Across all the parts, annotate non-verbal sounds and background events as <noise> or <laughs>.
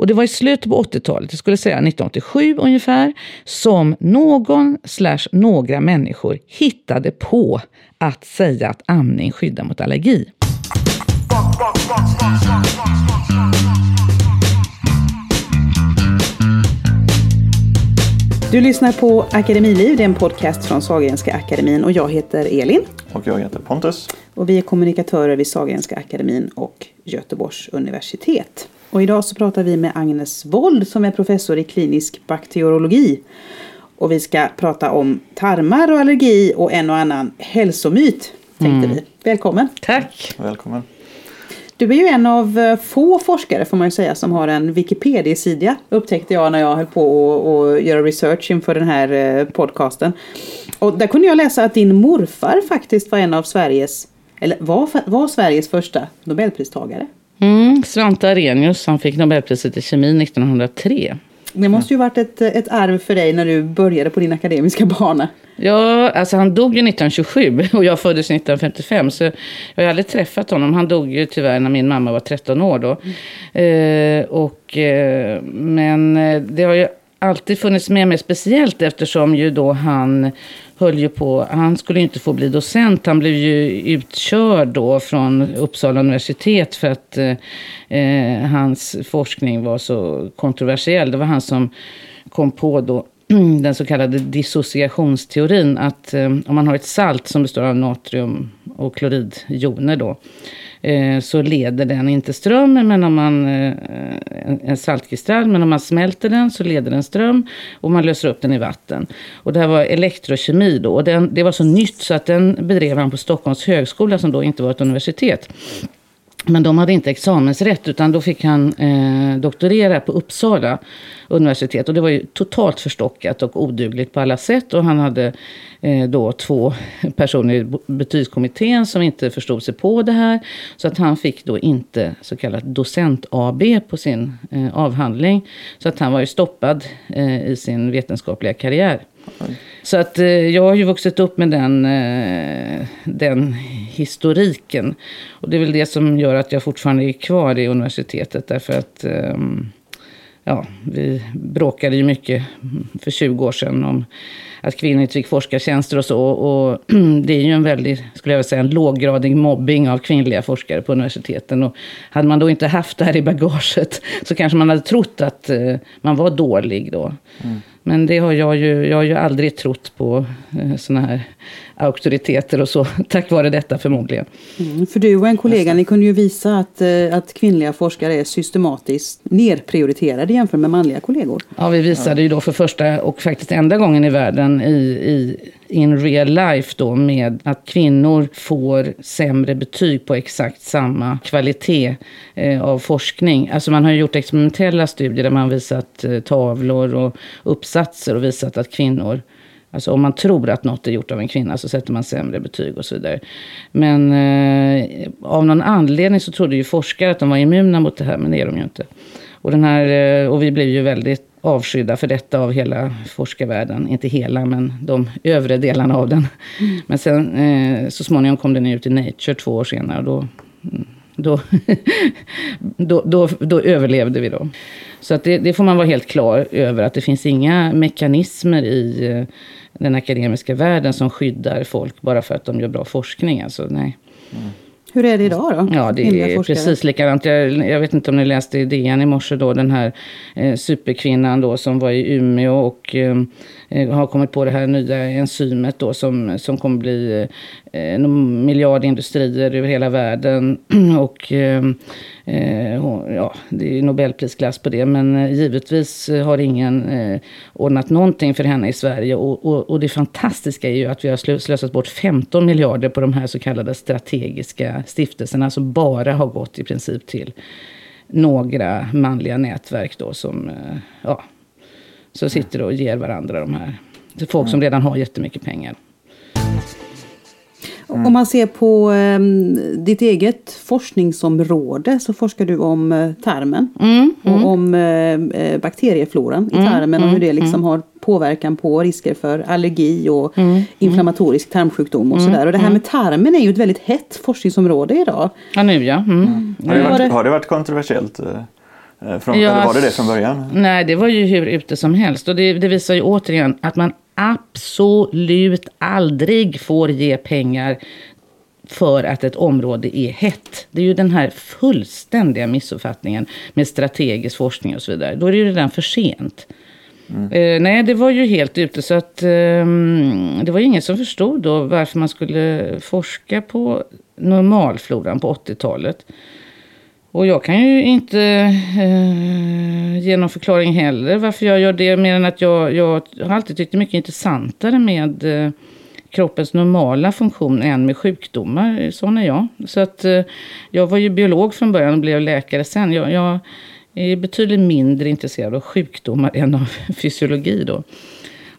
Och det var i slutet på 80-talet, jag skulle säga 1987 ungefär, som någon slash några människor hittade på att säga att amning skyddar mot allergi. Du lyssnar på Akademiliv, det är en podcast från Sahlgrenska akademin och jag heter Elin. Och jag heter Pontus. Och vi är kommunikatörer vid Sahlgrenska akademin och Göteborgs universitet. Och idag så pratar vi med Agnes Wold som är professor i klinisk bakteriologi. Och vi ska prata om tarmar och allergi och en och annan hälsomyt, tänkte mm. vi. Välkommen! Tack! Välkommen! Du är ju en av eh, få forskare får man ju säga som har en Wikipedia-sida upptäckte jag när jag höll på att göra research inför den här eh, podcasten. Och där kunde jag läsa att din morfar faktiskt var en av Sveriges, eller var, var Sveriges första Nobelpristagare. Mm, Svante Arrhenius, han fick Nobelpriset i kemi 1903. Det måste ju varit ett, ett arv för dig när du började på din akademiska bana. Ja, alltså han dog ju 1927 och jag föddes 1955. Så jag har aldrig träffat honom. Han dog ju tyvärr när min mamma var 13 år då. Mm. Eh, och, eh, men eh, det har ju alltid funnits med mig speciellt eftersom ju då han höll ju på, han skulle inte få bli docent. Han blev ju utkörd då från Uppsala universitet för att eh, eh hans forskning var så kontroversiell. Det var han som kom på då <clears throat> den så kallade dissociationsteorin. Att eh, om man har ett salt som består av natrium och kloridjoner då. Eh, så leder den inte ström, men om man, eh, en saltkristall, men om man smälter den så leder den ström och man löser upp den i vatten. Och det här var elektrokemi då, och den, det var så nytt så att den bedrev han på Stockholms högskola som då inte var ett universitet. Men de hade inte examensrätt utan då fick han eh, doktorera på Uppsala universitet. Och det var ju totalt förstockat och odugligt på alla sätt. Och han hade eh, då två personer i betygskommittén som inte förstod sig på det här. Så att han fick då inte så kallat docent-AB på sin eh, avhandling. Så att han var ju stoppad eh, i sin vetenskapliga karriär. Så att eh, jag har ju vuxit upp med den, eh, den historiken. Och det är väl det som gör att jag fortfarande är kvar i universitetet. Därför att ehm, ja, vi bråkade ju mycket för 20 år sedan om att kvinnor inte fick forskartjänster och så. Och <clears throat> det är ju en väldigt, skulle jag vilja säga, en låggradig mobbing av kvinnliga forskare på universiteten. Och hade man då inte haft det här i bagaget så kanske man hade trott att eh, man var dålig då. Mm. Men det har jag ju, jag har ju aldrig trott på eh, sådana här auktoriteter och så, <laughs> tack vare detta förmodligen. Mm, för du och en kollega, ni kunde ju visa att, eh, att kvinnliga forskare är systematiskt nerprioriterade jämfört med manliga kollegor. Ja, vi visade ju då för första och faktiskt enda gången i världen i, i in real life då med att kvinnor får sämre betyg på exakt samma kvalitet eh, av forskning. Alltså man har gjort experimentella studier där man visat eh, tavlor och uppsatser och visat att kvinnor Alltså om man tror att något är gjort av en kvinna så sätter man sämre betyg och så vidare. Men eh, av någon anledning så trodde ju forskare att de var immuna mot det här, men det är de ju inte. Och, den här, eh, och vi blev ju väldigt avskydda för detta av hela forskarvärlden. Inte hela, men de övre delarna av den. Mm. Men sen eh, så småningom kom den ut i Nature två år senare. Och då, då, <laughs> då, då, då överlevde vi då. Så att det, det, får man vara helt klar över, att det finns inga mekanismer i eh, den akademiska världen som skyddar folk bara för att de gör bra forskning. Alltså, nej. Mm. Hur är det idag då? Ja, det är forskare? precis likadant. Jag, jag, vet inte om ni läste i DN i morse då, den här eh, superkvinnan då som var i Umeå och eh, eh Eh, har kommit på det här nya enzymet då som, som kommer bli eh, en miljard industrier över hela världen. <clears throat> och ehm, eh, ja, det är Nobelprisklass på det, men eh, givetvis har ingen eh, ordnat någonting för henne i Sverige. Och, och, och, det fantastiska är ju att vi har slösat bort 15 miljarder på de här så kallade strategiska stiftelserna som bara har gått i princip till några manliga nätverk då som eh, ja, så sitter och ger varandra de här. Folk som redan har jättemycket pengar. Mm. Om man ser på um, ditt eget forskningsområde så forskar du om uh, tarmen mm, och mm. om uh, bakteriefloran i mm, tarmen och hur det mm, liksom har påverkan på risker för allergi och inflammatorisk tarmsjukdom och sådär. Och det här med tarmen är ju ett väldigt hett forskningsområde idag. Ja nu ja. Har, det varit, har det varit kontroversiellt? Eh, från, ja, eller var det det från början? Nej, det var ju hur ute som helst. Och det, det visar ju återigen att man absolut aldrig får ge pengar för att ett område är hett. Det är ju den här fullständiga missuppfattningen med strategisk forskning och så vidare. Då är det ju redan för sent. Mm. Eh, nej, det var ju helt ute. Så att, eh, det var ju ingen som förstod då varför man skulle forska på normalfloran på 80-talet. Och jag kan ju inte eh, ge någon förklaring heller varför jag gör det. Mer än att jag, jag har alltid tyckt det är mycket intressantare med eh, kroppens normala funktion än med sjukdomar. Sån är jag. Så att eh, jag var ju biolog från början och blev läkare sen. Jag, jag är betydligt mindre intresserad av sjukdomar än av <laughs> fysiologi då.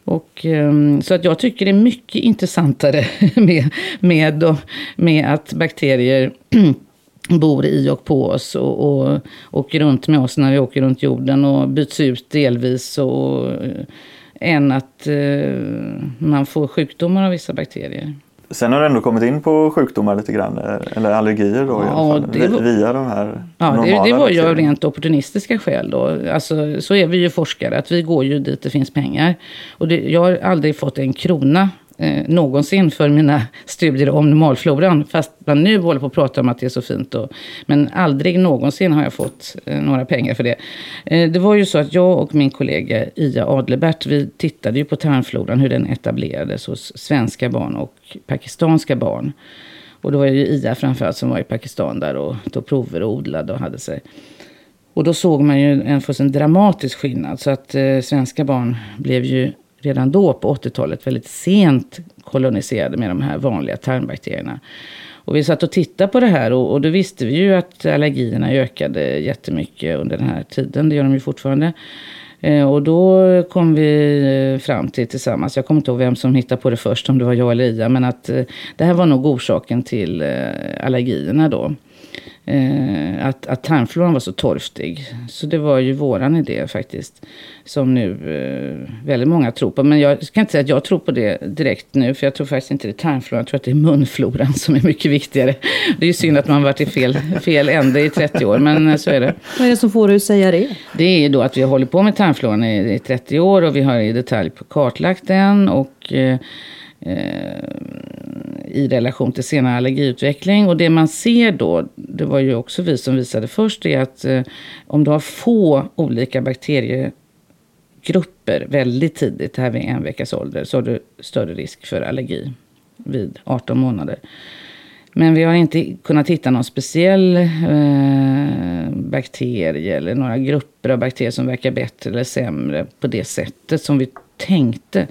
Och, ehm, så att jag tycker det är mycket intressantare <laughs> med, med, med att bakterier <clears throat> bor i och på oss och, och åker runt med oss när vi åker runt jorden och byts ut delvis. Och, än att eh, man får sjukdomar av vissa bakterier. Sen har du ändå kommit in på sjukdomar lite grann, eh, eller allergier då ja, i alla fall, var, via de här Ja, det, det var ju av rent opportunistiska skäl då. Alltså, så är vi ju forskare, att vi går ju dit det finns pengar. Och det, jag har aldrig fått en krona eh, någonsin för mina <laughs> studier om normalfloran. Fast man nu håller på att prata om att det är så fint. Och, men aldrig någonsin har jag fått eh, några pengar för det. Eh, det var ju så att jag och min kollega Ia Adlebert, vi tittade ju på tarmfloran, hur den etablerades hos svenska barn och pakistanska barn. Och då var det ju Ia framförallt som var i Pakistan där och tog prover och odlade och hade sig. Och då såg man ju en fullständigt dramatisk skillnad. Så att eh, svenska barn blev ju redan då på 80-talet väldigt sent koloniserade med de här vanliga tarmbakterierna. Och vi satt och tittade på det här och, och då visste vi ju att allergierna ökade jättemycket under den här tiden. Det gör de ju fortfarande. Eh, och då kom vi eh, fram till tillsammans, jag kommer inte ihåg vem som hittade på det först, om det var jag eller Ia, men att eh, det här var nog orsaken till eh, allergierna då eh, att, att tarmfloran var så torftig. Så det var ju våran idé faktiskt. Som nu eh, väldigt många tror på. Men jag ska inte säga att jag tror på det direkt nu. För jag tror faktiskt inte det är tarmfloran. Jag tror att det är munfloran som är mycket viktigare. Det är ju synd att man varit i fel, fel ände i 30 år. Men eh, så är det. Vad är det som får dig att säga det? Det är då att vi har hållit på med tarmfloran i, i 30 år. Och vi har i detalj kartlagt den. Och eh, Eh, i relation till senare allergiutveckling. Och det man ser då, det var ju också vi som visade först, är att eh, om du har få olika bakteriegrupper väldigt tidigt, här vid en veckas ålder, så har du större risk för allergi vid 18 månader. Men vi har inte kunnat hitta någon speciell eh, bakterie eller några grupper av bakterier som verkar bättre eller sämre på det sättet som vi tänkte.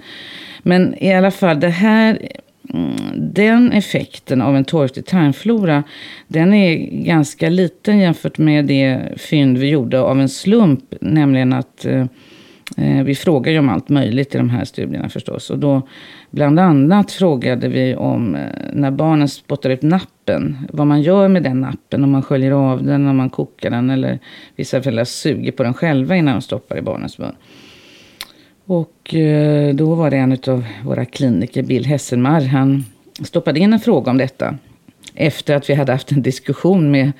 Men i alla fall, det här, Mm, den effekten av en torftig tarmflora, den är ganska liten jämfört med det fynd vi gjorde av en slump, nämligen att eh, eh vi frågar ju om allt möjligt i de här studierna förstås. Och då bland annat frågade vi om eh, när barnen spottar ut nappen, vad man gör med den nappen, om man sköljer av den, om man kokar den eller vissa föräldrar suger på den själva innan de stoppar i barnens mun. Och eh, då var det en av våra kliniker, Bill Hesselmar, han stoppade in en fråga om detta. Efter att vi hade haft en diskussion med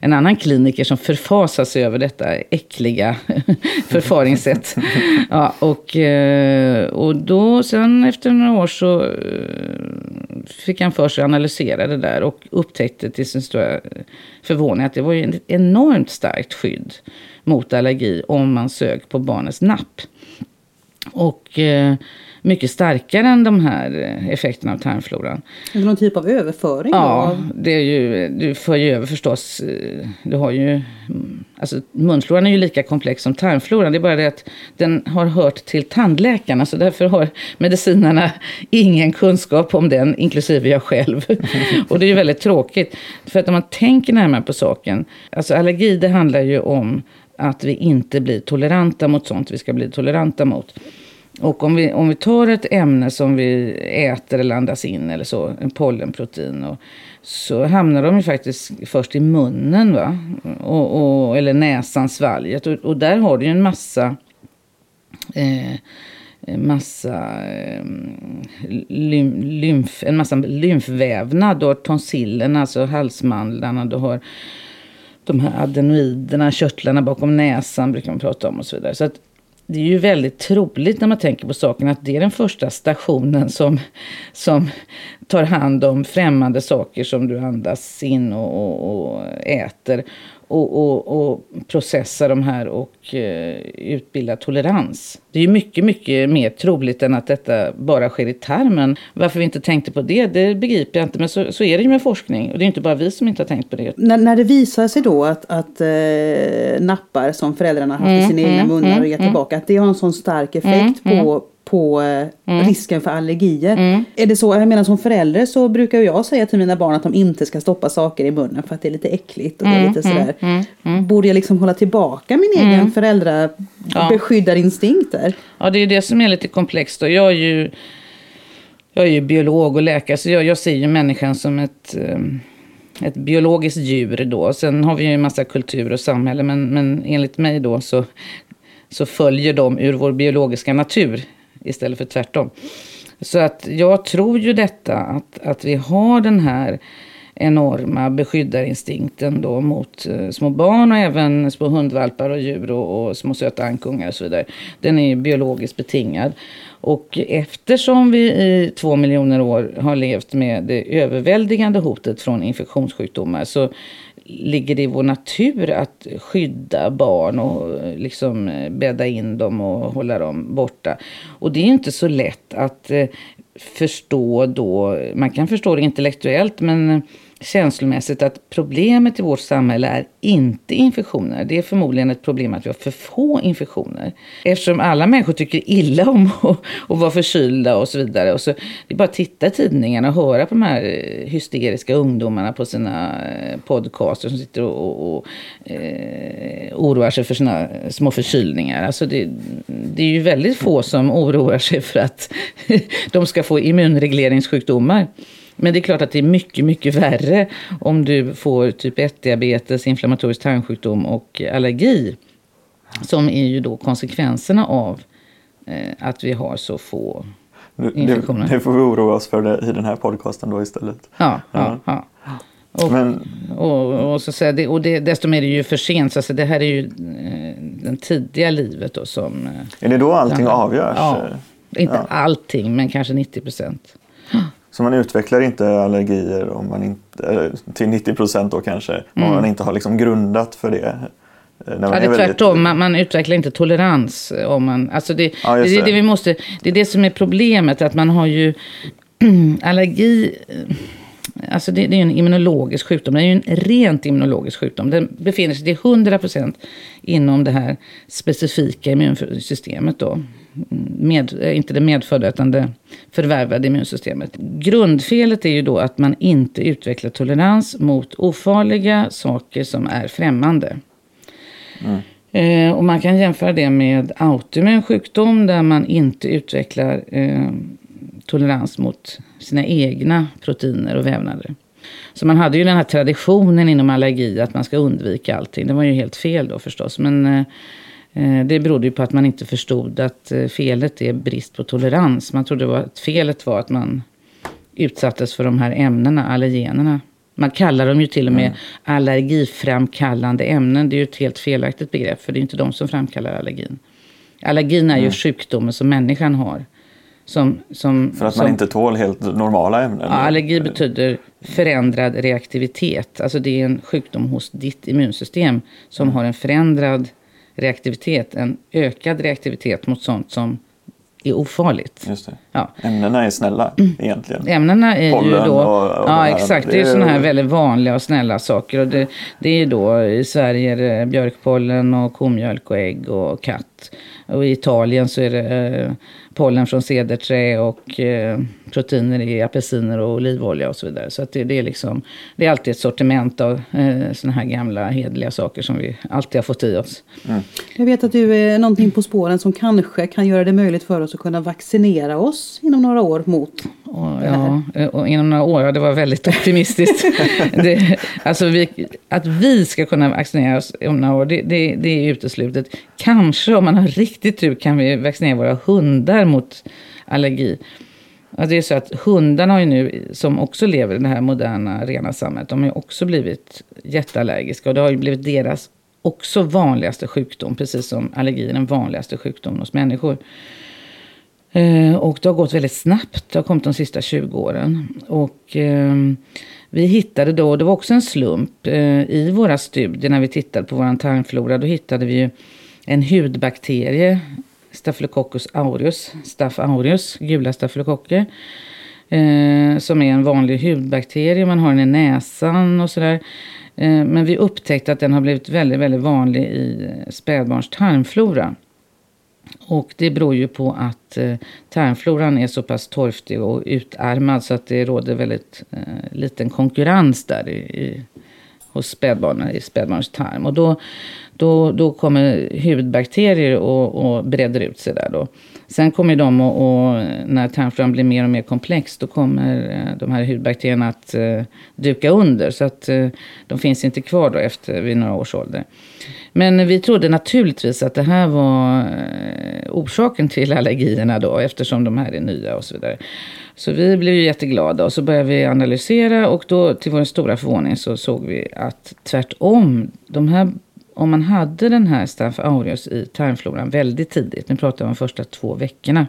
en annan kliniker som förfasade sig över detta äckliga <laughs> förfaringssätt. <laughs> Ja, och, eh, och då sen efter några år så eh, fick han för sig att analysera det där och upptäckte till sin stora förvåning att det var ett enormt starkt skydd mot allergi om man sög på barnets napp. Och eh, mycket starkare än de här eh, effekterna av tarmfloran. Är det någon typ av överföring? Ja, det är ju, du för ju över förstås. Eh, du har ju, mm, alltså munfloran är ju lika komplex som tarmfloran. Det är bara det att den har hört till tandläkarna. Så därför har medicinerna ingen kunskap om den, inklusive jag själv. <laughs> Och det är ju väldigt tråkigt. För att om man tänker närmare på saken. Alltså allergi det handlar ju om att vi inte blir toleranta mot sånt vi ska bli toleranta mot. Och om vi, om vi tar ett ämne som vi äter eller andas in eller så, en pollenprotein, och, så hamnar de ju faktiskt först i munnen, va? Och, och eller näsan, svalget. Och, och, där har du ju en massa eh, massa eh, lymf, en massa lymfvävnad. Du har tonsillerna, alltså halsmandlarna. Du har de här adenoiderna, körtlarna bakom näsan brukar man prata om och så vidare. Så att det är ju väldigt troligt när man tänker på saken att det är den första stationen som, som tar hand om främmande saker som du andas in och, och, och äter och, och, och processa de här och eh, utbilda tolerans. Det är ju mycket, mycket mer troligt än att detta bara sker i tarmen. Varför vi inte tänkte på det, det begriper jag inte. Men så, så är det ju med forskning. Och det är inte bara vi som inte har tänkt på det. När, när det visar sig då att, att eh, nappar som föräldrarna har haft mm, i sina mm, egna munnar mm, och gett mm. tillbaka, att det har en sån stark effekt mm, på, mm på eh, mm. risken för allergier. Mm. Är det så, jag menar som förälder så brukar jag säga till mina barn att de inte ska stoppa saker i munnen för att det är lite äckligt och det är mm, lite sådär. Mm, mm. Borde jag liksom hålla tillbaka min egen föräldrabeskyddarinstinkt där? Ja, det är det som är lite komplext. Då. Jag är ju, jag är ju biolog och läkare så jag, jag ser ju människan som ett um ett biologiskt djur då. Sen har vi ju en massa kultur och samhälle men, men enligt mig då så, så följer de ur vår biologiska natur istället för tvärtom. Så att jag tror ju detta att, att vi har den här enorma beskyddarinstinkten då mot eh, små barn och även små hundvalpar och djur och, och små söta ankungar och så vidare. Den är biologiskt betingad. Och eftersom vi i två miljoner år har levt med det överväldigande hotet från infektionssjukdomar så ligger det i vår natur att skydda barn och eh, liksom eh, bädda in dem och hålla dem borta. Och det är inte så lätt att eh, förstå då, man kan förstå det intellektuellt men känslomässigt att problemet i vårt samhälle är inte infektioner. Det är förmodligen ett problem att vi har för få infektioner. Eftersom alla människor tycker illa om <laughs> att, att vara förkylda och så vidare. Och så, det är bara att titta i tidningarna och höra på de här eh, hysteriska ungdomarna på sina eh, podcaster som sitter och, och, och eh, oroar sig för sina små förkylningar. Alltså det, det är ju väldigt få som oroar sig för att <laughs> de ska få immunregleringssjukdomar. Men det är klart att det är mycket, mycket värre om du får typ 1-diabetes, inflammatorisk tarmsjukdom och allergi. Som är ju då konsekvenserna av eh, att vi har så få infektioner. Det, det får vi oroa oss för det, i den här podcasten då istället. Ja, ja. ja. Och, Men, och, och, så säga, det, och det, desto mer är det ju för sent. Så alltså, det här är ju eh, det tidiga livet då som... Eh, är det då allting avgörs? Ja, inte ja. allting, men kanske 90 procent. Så man utvecklar inte allergier om man inte, till 90 procent då kanske, mm. om man inte har liksom grundat för det. Eh, ja, det är väldigt... tvärtom. Man, man, utvecklar inte tolerans. Om man, alltså det, ja, det, det, det, vi måste, det är det som är problemet. Att man har ju <clears throat> allergi... Alltså det, det, är en immunologisk sjukdom. Det är ju en rent immunologisk sjukdom. Den befinner sig till 100% inom det här specifika immunsystemet. Då med, eh, inte det medfödda utan det förvärvade immunsystemet. Grundfelet är ju då att man inte utvecklar tolerans mot ofarliga saker som är främmande. Mm. Eh, och man kan jämföra det med autoimmun sjukdom där man inte utvecklar eh, tolerans mot sina egna proteiner och vävnader. Så man hade ju den här traditionen inom allergi att man ska undvika allting. Det var ju helt fel då förstås. Men eh, Eh, det berodde ju på att man inte förstod att eh, felet är brist på tolerans. Man trodde att felet var att man utsattes för de här ämnena, allergenerna. Man kallar dem ju till och med mm. allergiframkallande ämnen. Det är ju ett helt felaktigt begrepp, för det är inte de som framkallar allergin. Allergin är mm. ju sjukdomen som människan har. Som, som, för att som, man inte tål helt normala ämnen? Ja, allergi betyder förändrad reaktivitet. Alltså det är en sjukdom hos ditt immunsystem som mm. har en förändrad reaktivitet, en ökad reaktivitet mot sånt som är ofarligt. Just det. Ja. Ämnena är snälla egentligen. Ämnena är Pollen ju då... Och, och ja, exakt. Det är sådana här väldigt vanliga och snälla saker. Och det, det är då i Sverige är det björkpollen och komjölk och ägg och katt. Och i Italien så är det eh, pollen från cederträ och eh, proteiner i apelsiner och olivolja och så vidare. Så att det, det, är liksom, det är alltid ett sortiment av eh, sådana här gamla hedliga saker som vi alltid har fått i oss. Mm. Jag vet att du är någonting på spåren som kanske kan göra det möjligt för oss att kunna vaccinera oss inom några år mot och, ja, och inom några år, ja, det var väldigt optimistiskt. <laughs> det, alltså vi, att vi ska kunna vaccinera oss om några år, det, det, det är uteslutet. Kanske om man har riktigt tur kan vi vaccinera våra hundar mot allergi. Ja, det är så att hundarna har ju nu, som också lever i det här moderna rena samhället, de har ju också blivit jätteallergiska. Och det har ju blivit deras också vanligaste sjukdom, precis som allergi är den vanligaste sjukdomen hos människor. Eh, och det har gått väldigt snabbt, det har kommit de sista 20 åren. Och eh, vi hittade då, det var också en slump, eh, i våra studier när vi tittade på vår tarmflora, då hittade vi ju en hudbakterie, Staphylococcus aureus, Staph aureus, gula stafylokocker. Eh, som är en vanlig hudbakterie, man har den i näsan och sådär. Eh, men vi upptäckte att den har blivit väldigt, väldigt vanlig i spädbarns tarmflora. Och det beror ju på att eh, tarmfloran är så pass torftig och utarmad så att det råder väldigt eh, liten konkurrens där i, i, hos spädbarnen i spädbarns tarm. Och då, då, då kommer hudbakterier och, och breder ut sig där då. Sen kommer de och, och när tarmfloran blir mer och mer komplex då kommer eh, de här hudbakterierna att eh, duka under. Så att eh, de finns inte kvar då efter vid några års ålder. Men vi trodde naturligtvis att det här var eh, orsaken till allergierna då eftersom de här är nya och så vidare. Så vi blev ju jätteglada och så började vi analysera och då till vår stora förvåning så såg vi att tvärtom, de här om man hade den här Staph aureus i tarmfloran väldigt tidigt, nu pratar vi om de första två veckorna,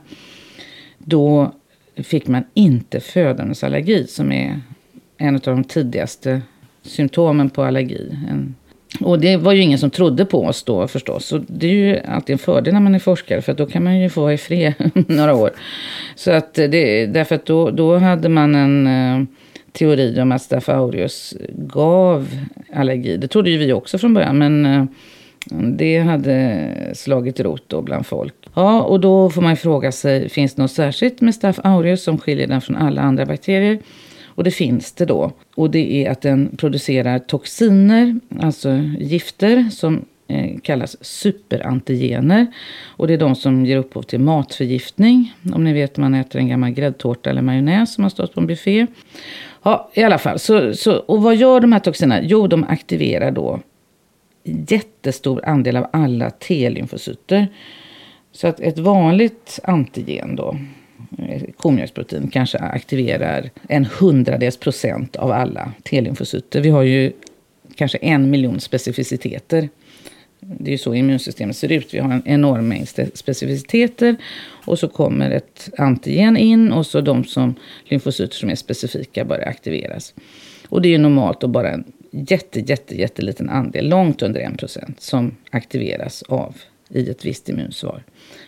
då fick man inte födandesallergi som är en av de tidigaste symptomen på allergi. Och det var ju ingen som trodde på oss då förstås. Och det är ju alltid en fördel när man är forskare för då kan man ju få vara i fred <laughs> några år. Så att det, därför att då, då hade man en eh, teori om att Staph gav allergi. Det trodde ju vi också från början, men eh, det hade slagit rot då bland folk. Ja, och då får man ju fråga sig, finns det något särskilt med Staph aureus som skiljer den från alla andra bakterier? Och det finns det då. Och det är att den producerar toxiner, alltså gifter, som eh, kallas superantigener. Och det är de som ger upphov till matförgiftning. Om ni vet, man äter en gammal gräddtårta eller majonnäs som har stått på en buffé. Ja, i alla fall. Så, så, och vad gör de här toxinerna? Jo, de aktiverar då jättestor andel av alla T-lymfocyter. Så att ett vanligt antigen då, komjölksprotein, kanske aktiverar en hundradels procent av alla T-lymfocyter. Vi har ju kanske en miljon specificiteter det är ju så immunsystemet ser ut. Vi har en enorm mängd specificiteter. Och så kommer ett antigen in och så de som lymfocyter som är specifika börjar aktiveras. Och det är ju normalt att bara en jätte, jätte, jätteliten andel, långt under 1 procent, som aktiveras av i ett visst immunsvar.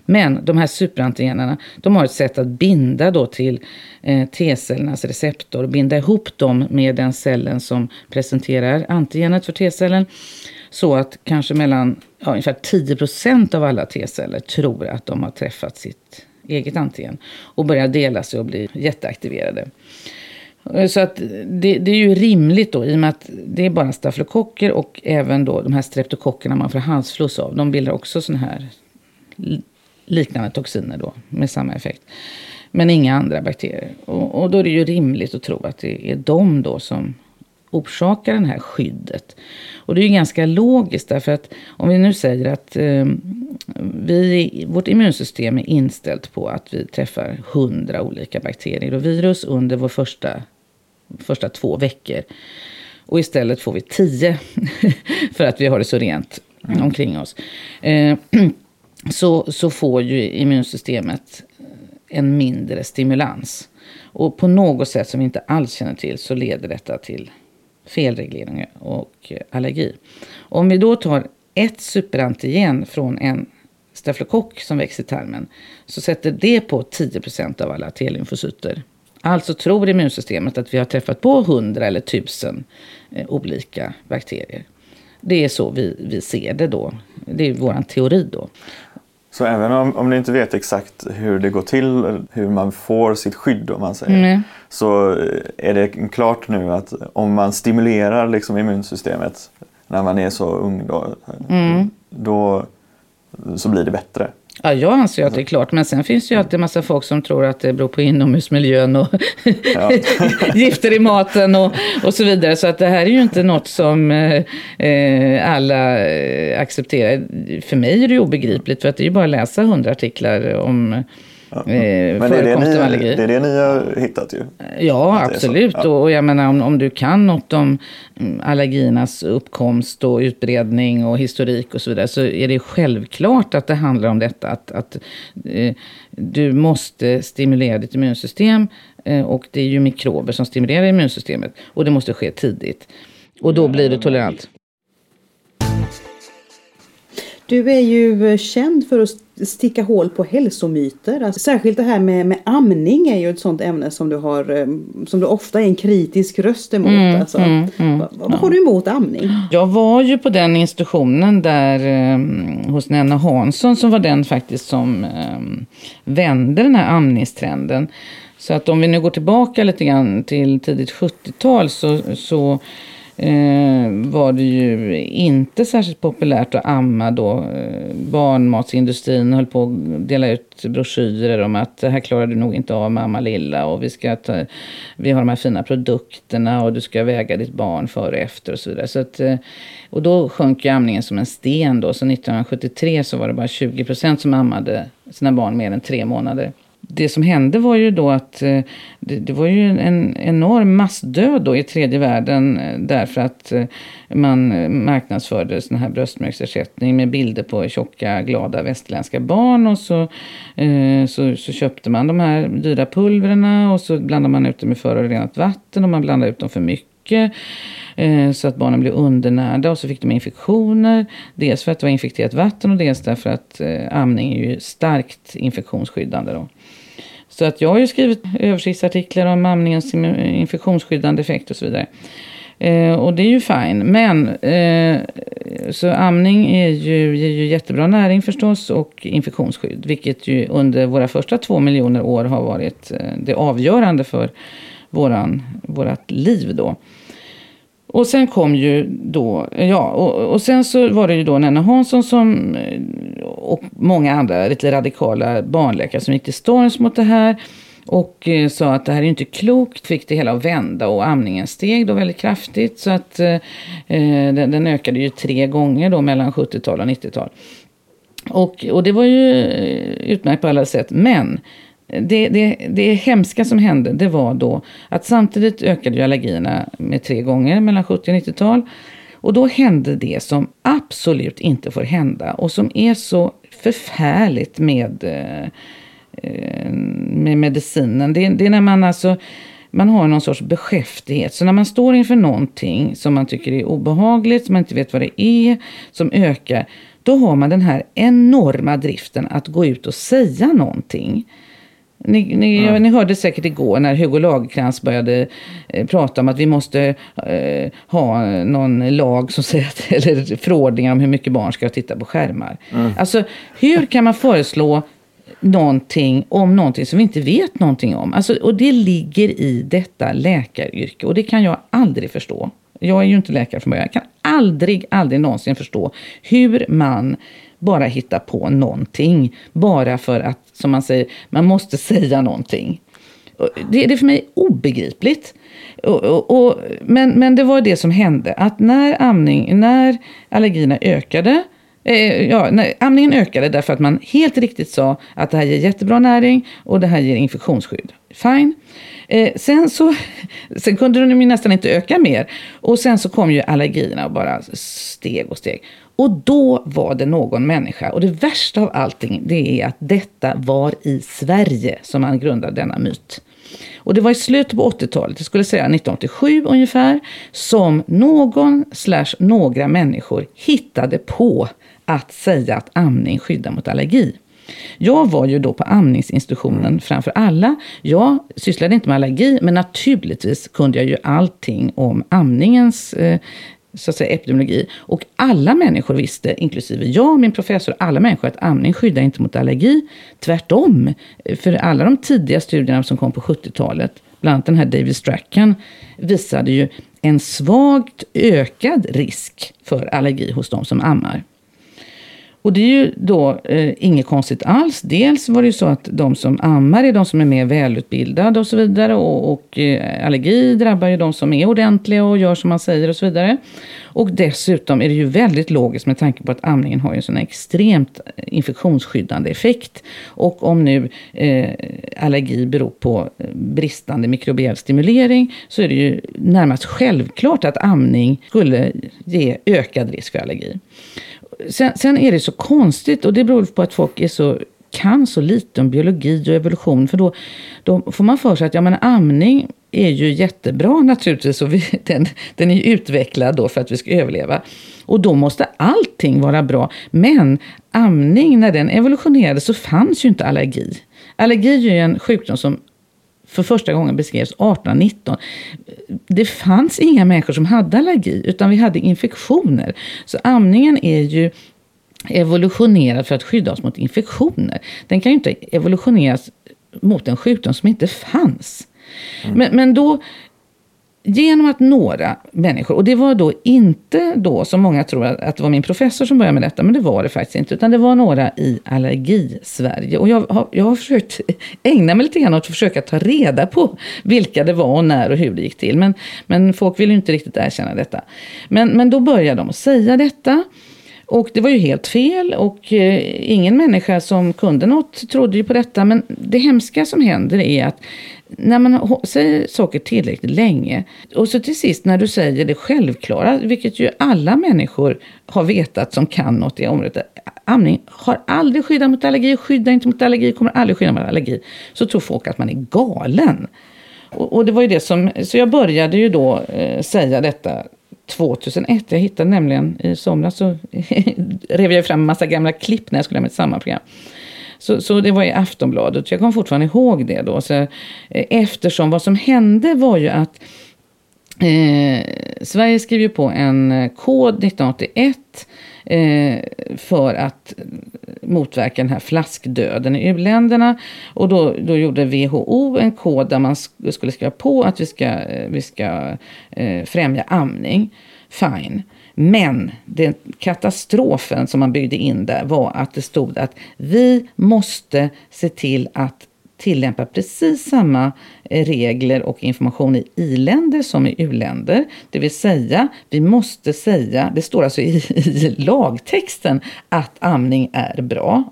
Men de här superantigenerna, de har ett sätt att binda då till eh, T-cellernas receptor, binda ihop dem med den cellen som presenterar antigenet för T-cellen. Så att kanske mellan ja, ungefär 10 procent av alla T-celler tror att de har träffat sitt eget antigen och börjar dela sig och bli jätteaktiverade. Eh, så att det, det, är ju rimligt då, i och med att det är bara stafylokocker och även då de här streptokockerna man får halsfluss av. De bildar också sådana här liknande toxiner då, med samma effekt. Men inga andra bakterier. Och, och, då är det ju rimligt att tro att det är de då som orsakar det här skyddet. Och det är ju ganska logiskt därför att om vi nu säger att eh, vi, vårt immunsystem är inställt på att vi träffar hundra olika bakterier och virus under vår första, första två veckor. Och istället får vi tio <laughs> för att vi har det så rent mm. omkring oss. Eh, <clears throat> så, så får ju immunsystemet en mindre stimulans. Och på något sätt som vi inte alls känner till så leder detta till felreglering och allergi. Om vi då tar ett superantigen från en stafylokock som växer i tarmen så sätter det på 10% av alla T-lymfocyter. Alltså tror immunsystemet att vi har träffat på 100 eller 1000 eh, olika bakterier. Det är så vi, vi ser det då. Det är vår teori då. Så även om, om ni inte vet exakt hur det går till, hur man får sitt skydd om man säger, mm. så är det klart nu att om man stimulerar liksom immunsystemet när man är så ung då, mm. då så blir det bättre. Ja, jag anser att det är klart. Men sen finns det ju alltid en massa folk som tror att det beror på inomhusmiljön och ja. <laughs> gifter i maten och, och så vidare. Så att det här är ju inte något som eh, eh alla eh, accepterar. För mig är det obegripligt, för att det är ju bara att läsa hundra artiklar om Men det är det, ni, det är det ni har hittat ju. Ja, Att absolut. Ja. Och jag menar om, om du kan något om mm, allergiernas uppkomst och utbredning och historik och så vidare så är det självklart att det handlar om detta. Att, att eh, du måste stimulera ditt immunsystem eh, och det är ju mikrober som stimulerar immunsystemet och det måste ske tidigt. Och då blir du tolerant. Du är ju eh, känd för att st- sticka hål på hälsomyter. Alltså, särskilt det här med, med amning är ju ett sånt ämne som du, har, eh, som du ofta är en kritisk röst emot. Mm, alltså. mm, mm. vad, vad har du emot amning? Jag var ju på den institutionen där eh, hos Nenna Hansson som var den faktiskt som eh, vände den här amningstrenden. Så att om vi nu går tillbaka lite grann till tidigt 70-tal så, så eh, var det ju inte särskilt populärt att amma då. Eh, barnmatsindustrin höll på att dela ut broschyrer om att det här klarar du nog inte av mamma lilla och vi, ska ta, vi har de här fina produkterna och du ska väga ditt barn före och efter och så vidare. Så att, eh, och då sjönk ju amningen som en sten då. Så 1973 så var det bara 20 procent som ammade sina barn mer än tre månader det som hände var ju då att eh, det, det var ju en enorm massdöd då i tredje världen eh, därför att eh, man marknadsförde sån här bröstmjölksersättning med bilder på tjocka, glada västerländska barn och så, så, så köpte man de här dyra pulverna och så blandade man ut dem i förorenat vatten och man blandade ut dem för mycket eh, så att barnen blev undernärda och så fick de infektioner. Dels för att det var infekterat vatten och dels därför att eh, amning är ju starkt infektionsskyddande. Då. Så att jag har ju skrivit översiktsartiklar om amningens infektionsskyddande effekt och så vidare. Eh, och det är ju fine. Men eh, så amning är ju, ger ju jättebra näring förstås och infektionsskydd. Vilket ju under våra första två miljoner år har varit eh, det avgörande för våran, vårat liv då. Och sen kom ju då, ja, och, och sen så var det ju då Nenna Hansson som, eh, och många andra lite radikala barnläkare som gick till storms mot det här. Och eh, sa att det här är ju inte klokt, fick det hela att vända och amningen steg då väldigt kraftigt. Så att eh, eh den, den ökade ju tre gånger då mellan 70-tal och 90-tal. Och, och det var ju eh, utmärkt på alla sätt. Men det, det, det hemska som hände det var då att samtidigt ökade ju allergierna med tre gånger mellan 70 och 90-tal. Och då hände det som absolut inte får hända och som är så förfärligt med, eh, eh, med medicinen. Det, det är när man alltså man har någon sorts beskäftighet. Så när man står inför någonting som man tycker är obehagligt, som man inte vet vad det är, som ökar, då har man den här enorma driften att gå ut och säga någonting. Ni, ni, ni hörde säkert igår när Hugo Lagercrantz började eh, prata om att vi måste eh, ha någon lag som säger att, <laughs> eller förordningar om hur mycket barn ska titta på skärmar. Alltså hur kan man föreslå någonting om någonting som vi inte vet någonting om? Alltså, och det ligger i detta läkaryrke och det kan jag aldrig förstå. Jag är ju inte läkare från början. Jag kan aldrig, aldrig någonsin förstå hur man bara hitta på någonting. Bara för att, som man säger, man måste <laughs> säga någonting. Det, det är för mig obegripligt. Och, och, och, men, men det var det som hände. Att när, amning, när allergierna ökade Eh, ja, amningen ökade därför att man helt riktigt sa att det här ger jättebra näring och det här ger infektionsskydd. Fine. Eh, sen, så, <laughs> sen kunde de ju nästan inte öka mer. Och sen så kom ju allergierna och bara steg och steg. Och då var det någon människa, och det värsta av allting det är att detta var i Sverige som man grundade denna myt. Och det var i slutet på 80-talet, jag skulle säga 1987 ungefär, som någon slash några människor hittade på att säga att amning skyddar mot allergi. Jag var ju då på amningsinstitutionen framför alla. Jag sysslade inte med allergi, men naturligtvis kunde jag ju allting om amningens eh, så att säga, epidemiologi. Och alla människor visste, inklusive jag, min professor, alla människor att amning skyddar inte mot allergi. Tvärtom. För alla de tidiga studierna som kom på 70-talet, bland annat den här David Strachan, visade ju en svagt ökad risk för allergi hos de som ammar. Och det är ju då eh, inget konstigt alls. Dels var det ju så att de som ammar är de som är mer välutbildade och så vidare. Och, och eh, allergi drabbar ju de som är ordentliga och gör som man säger och så vidare. Och dessutom är det ju väldigt logiskt med tanke på att amningen har ju en sån extremt eh, infektionsskyddande effekt. Och om nu eh, allergi beror på eh, bristande mikrobiell stimulering så är det ju närmast självklart att amning skulle ge ökad risk för allergi. Sen, sen, är det så konstigt och det beror på att folk är så, kan så lite om biologi och evolution. För då, då får man för sig att ja, men amning är ju jättebra <laughs> naturligtvis och vi, den, den är utvecklad då för att vi ska överleva. Och då måste allting vara bra. Men amning, när den evolutionerade så fanns ju inte allergi. Allergi är ju en sjukdom som för första gången beskrevs 1819. Det fanns inga människor som hade allergi, utan vi hade infektioner. Så amningen är ju evolutionerad för att skydda oss mot infektioner. Den kan ju inte evolutioneras mot en sjukdom som inte fanns. Mm. Men, men då genom att några människor, och det var då inte då som många tror att det var min professor som började med detta, men det var det faktiskt inte, utan det var några i Allergi-Sverige. Och jag har, jag har försökt <laughs> ägna mig lite grann åt att försöka ta reda på vilka det var och när och hur det gick till. Men, men folk vill ju inte riktigt erkänna detta. Men, men då började de säga detta. Och det var ju helt fel och eh, ingen människa som kunde något trodde ju på detta. Men det hemska som händer är att när man säger saker tillräckligt länge och så till sist när du säger det självklara, vilket ju alla människor har vetat som kan något i området. Amning har aldrig skyddat mot allergi, skyddar inte mot allergi, kommer aldrig skydda mot allergi. Så tror folk att man är galen. Och, och det var ju det som, så jag började ju då eh, säga detta 2001. Jag hittade nämligen i somras så <laughs> rev jag fram en massa gamla klipp när jag skulle ha mitt sammanprogram. Så, så det var i Aftonbladet. Jag kommer fortfarande ihåg det då. Så, eh, eftersom vad som hände var ju att eh, Sverige skrev ju på en eh, kod 1981 eh, för att motverka den här flaskdöden i u-länderna. Och då, då gjorde WHO en kod där man skulle skriva på att vi ska, eh, vi ska eh, främja amning. Fine. Men den katastrofen som man byggde in där var att det stod att vi måste se till att tillämpa precis samma eh, regler och information i i-länder som i u-länder. Det vill säga, vi måste säga, det står alltså i, i lagtexten, att amning är bra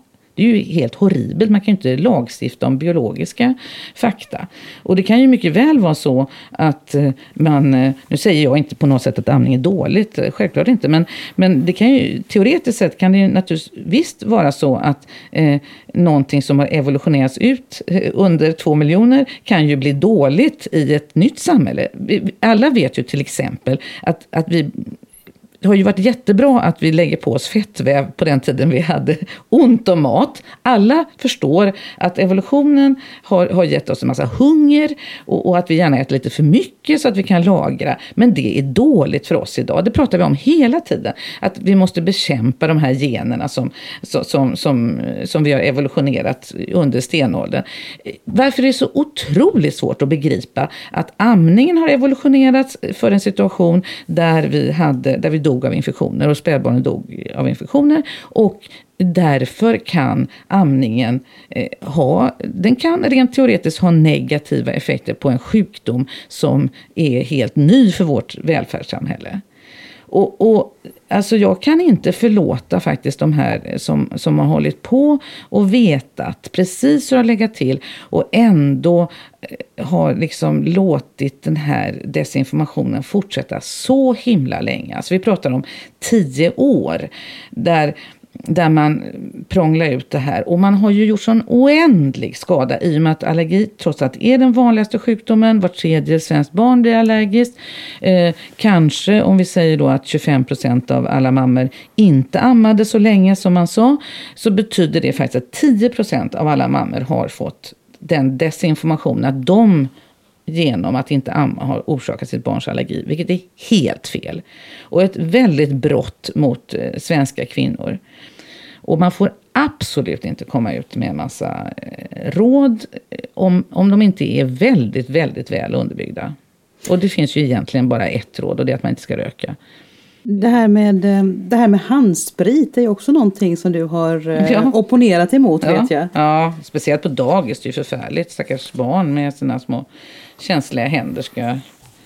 det är ju helt horribelt. Man kan ju inte lagstifta om biologiska fakta. Och det kan ju mycket väl vara så att eh, man, eh, nu säger jag inte på något sätt att amning är dåligt, eh, självklart inte, men, men det kan ju, teoretiskt sett kan det ju naturligtvis visst vara så att eh, någonting som har evolutionerats ut under två miljoner kan ju bli dåligt i ett nytt samhälle. Alla vet ju till exempel att, att vi det har ju varit jättebra att vi lägger på oss fettväv på den tiden vi hade ont om mat. Alla förstår att evolutionen har, har gett oss en massa hunger och, och, att vi gärna äter lite för mycket så att vi kan lagra. Men det är dåligt för oss idag. Det pratar vi om hela tiden. Att vi måste bekämpa de här generna som, som, som, som vi har evolutionerat under stenåldern. Varför är det så otroligt svårt att begripa att amningen har evolutionerats för en situation där vi, hade, där vi dog av infektioner och spädbarnen dog av infektioner. Och därför kan amningen eh, ha, den kan rent teoretiskt ha negativa effekter på en sjukdom som är helt ny för vårt välfärdssamhälle. Och, och, alltså jag kan inte förlåta faktiskt de här som, som har hållit på och vetat precis hur det har legat till och ändå eh, har liksom låtit den här desinformationen fortsätta så himla länge. Alltså vi pratar om tio år där där man prånglar ut det här. Och man har ju gjort sån oändlig skada i och med att allergi trots allt är den vanligaste sjukdomen. vart tredje svenskt barn blir allergiskt. Eh, kanske om vi säger då att 25 procent av alla mammor inte ammade så länge som man sa. Så betyder det faktiskt att 10 procent av alla mammor har fått den desinformationen att de genom att inte amma har orsakat sitt barns allergi, vilket är helt fel. Och ett väldigt brott mot eh, svenska kvinnor. Och man får absolut inte komma ut med en massa eh, råd eh, om, om de inte är väldigt, väldigt väl underbyggda. Och det finns ju egentligen bara ett råd och det är att man inte ska röka. Det här, med, eh, det här med handsprit är också någonting som du har eh, ja. opponerat emot ja. vet jag. Ja, speciellt på dagis. Det är ju förfärligt. Stackars barn med sina små känsliga händer ska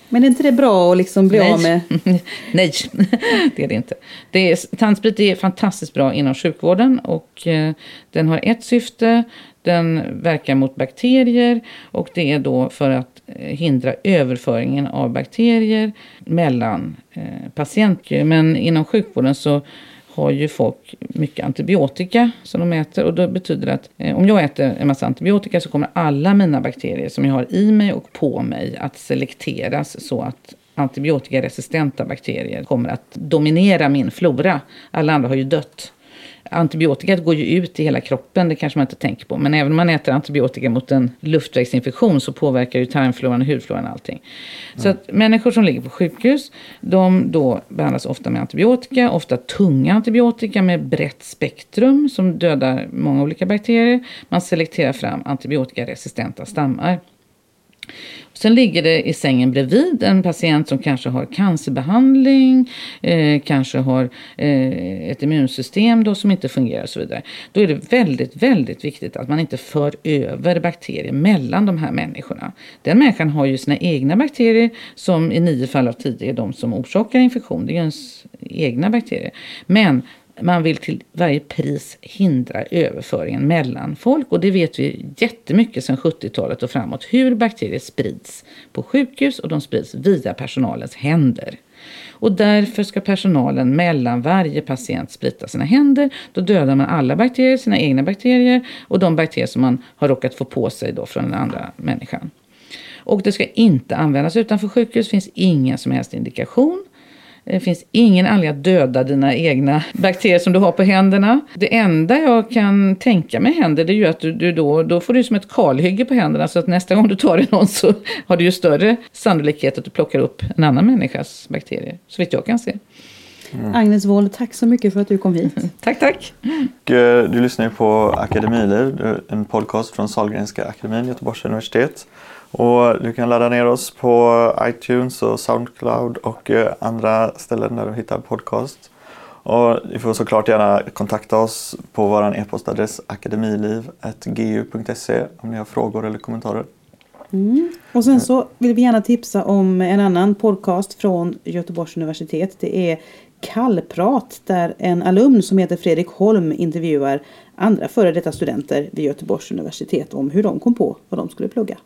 men är inte det bra att liksom bli Nej. av med? <laughs> Nej, <laughs> det är det inte. Det är, tandsprit är fantastiskt bra inom sjukvården och eh, den har ett syfte. Den verkar mot bakterier och det är då för att Eh, hindra överföringen av bakterier mellan eh, patienter. Men inom sjukvården så har ju folk mycket antibiotika som de äter och det betyder att eh, om jag äter en massa antibiotika så kommer alla mina bakterier som jag har i mig och på mig att selekteras så att antibiotikaresistenta bakterier kommer att dominera min flora. Alla andra har ju dött antibiotikat går ju ut i hela kroppen, det kanske man inte tänker på. Men även om man äter antibiotika mot en luftvägsinfektion så påverkar ju tarmfloran och hudfloran allting. Mm. Så att människor som ligger på sjukhus, de då behandlas ofta med antibiotika, ofta tunga antibiotika med brett spektrum som dödar många olika bakterier. Man selekterar fram antibiotikaresistenta stammar. Sen ligger det i sängen bredvid en patient som kanske har cancerbehandling, eh, kanske har eh, ett immunsystem då som inte fungerar och så vidare. Då är det väldigt, väldigt viktigt att man inte för över bakterier mellan de här människorna. Den människan har ju sina egna bakterier som i nio fall av tio är de som orsakar infektion. Det är ju ens egna bakterier. Men man vill till varje pris hindra överföringen mellan folk och det vet vi jättemycket sedan 70-talet och framåt hur bakterier sprids på sjukhus och de sprids via personalens händer. Och därför ska personalen mellan varje patient sprita sina händer. Då dödar man alla bakterier, sina egna bakterier och de bakterier som man har råkat få på sig då från den andra människan. Och det ska inte användas utanför sjukhus, finns ingen som helst indikation. Det finns ingen anledning att döda dina egna bakterier som du har på händerna. Det enda jag kan tänka mig händer det är ju att du, du då, då får du som ett kalhygge på händerna så att nästa gång du tar i någon så har du ju större sannolikhet att du plockar upp en annan människas bakterier. Så vitt jag kan se. Mm. Agnes Wold, tack så mycket för att du kom hit. <laughs> tack, tack. Eh, du lyssnar ju på Akademiliv, en podcast från Sahlgrenska akademin, Göteborgs universitet. Och du kan ladda ner oss på iTunes och Soundcloud och eh, andra ställen där du hittar podcast. Och du får såklart gärna kontakta oss på vår e-postadress akademiliv.gu.se om ni har frågor eller kommentarer. Mm. Och sen så vill vi gärna tipsa om en annan podcast från Göteborgs universitet. Det är Kallprat där en alumn som heter Fredrik Holm intervjuar andra före detta studenter vid Göteborgs universitet om hur de kom på vad de skulle plugga.